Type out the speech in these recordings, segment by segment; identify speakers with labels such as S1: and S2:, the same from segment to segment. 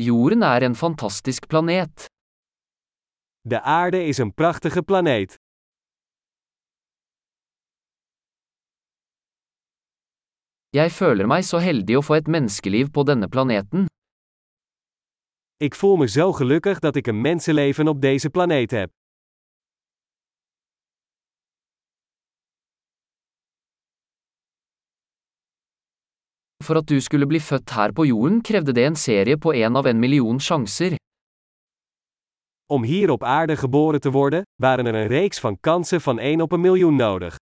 S1: Jorden er en fantastisk planet.
S2: De aarde is een prachtige planeet.
S1: Jeg føler meg så heldig å få et menneskeliv på denne planeten.
S2: Ik voel me zo gelukkig dat ik een mensenleven op deze planeet heb.
S1: For at du skulle bli født her på jorden krevde det en serie på en av en million sjanser.
S2: Om hier op aarde geboren te worden, waren er een reeks van kansen van 1 op een miljoen nodig.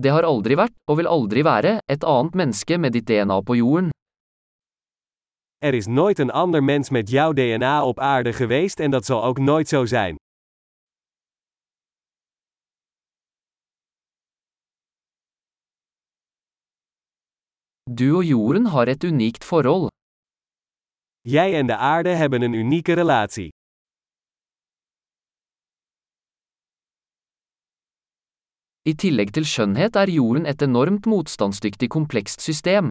S1: Det har aldri vært, og vil aldri være, et annet menneske med ditt DNA på jorden.
S2: Er is nooit een ander mens met jouw DNA op aarde geweest en dat zal ook nooit zo zijn.
S1: Du og jorden har et unikt forhold.
S2: Jij en de aarde hebben een unieke relatie.
S1: I tillegg til skjønnhet er jorden et enormt motstandsdyktig komplekst system.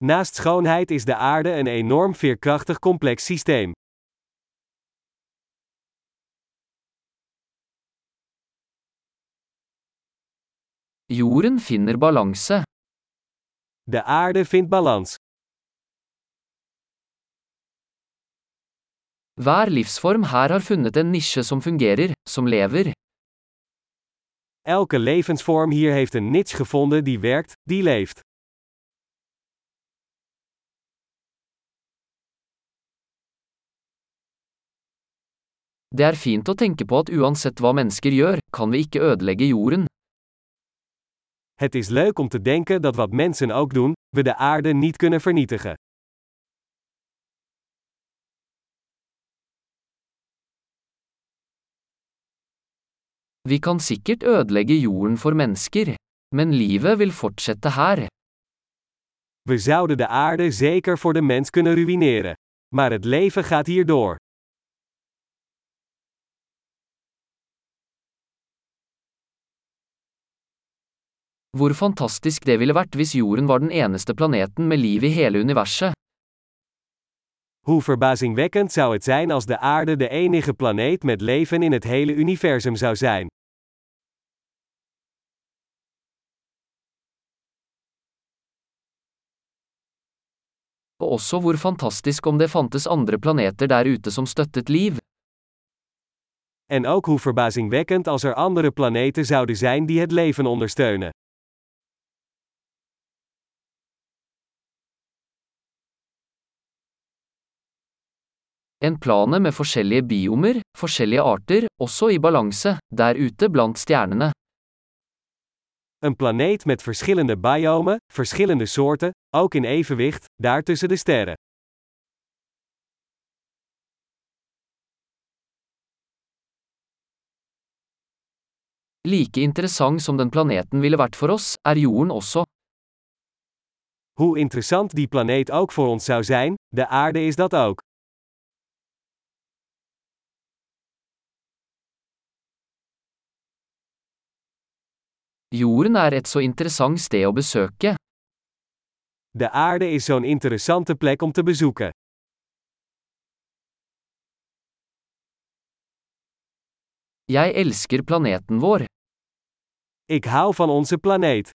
S2: Naast schoonheid is de aarde een enorm veerkrachtig complex systeem.
S1: Jorden finner balanse.
S2: De aarde vindt balans.
S1: Hver livsform her har funnet en nisje som fungerer, som lever.
S2: Elke levensvorm hier heeft een niche gevonden die werkt, die leeft.
S1: Det er fint å tenke på at uansett hva mennesker gjør, kan vi ikke ødelegge jorden.
S2: Het is leuk om te denken dat wat mensen ook doen, we de aarde niet kunnen vernietigen.
S1: Vi kan sikkert ødelegge jorden for mennesker. Men livet vil fortsette her.
S2: We zouden de aarde zeker voor de mens kunnen ruïneren. Maar het leven gaat hier door.
S1: Hvor fantastisk det ville vært hvis jorden var den eneste planeten med liv i hele universet.
S2: Hoe verbazingwekkend zou het zijn als de aarde de enige planeet met leven in het hele universum zou zijn.
S1: Og også hvor fantastisk om det fantes andre planeter der ute som støttet liv.
S2: En ook hoe verbazingwekkend als er andere planeten zouden zijn die het leven ondersteunen.
S1: En plane med forskjellige biomer, forskjellige arter, også i balanse, der ute blant stjernene.
S2: Een planeet met verschillende biomen, verschillende soorten, ook in evenwicht, daar tussen de sterren.
S1: Like interessant som den planeten ville vært for oss, er jorden også.
S2: Hoe interessant die planeet ook voor ons zou zijn, de aarde is dat ook.
S1: Jorden er et så interessant sted å besøke.
S2: De aarde is zo'n interessante plek om te bezoeken.
S1: Jeg elsker planeten vår.
S2: Ik hou van onze planeet.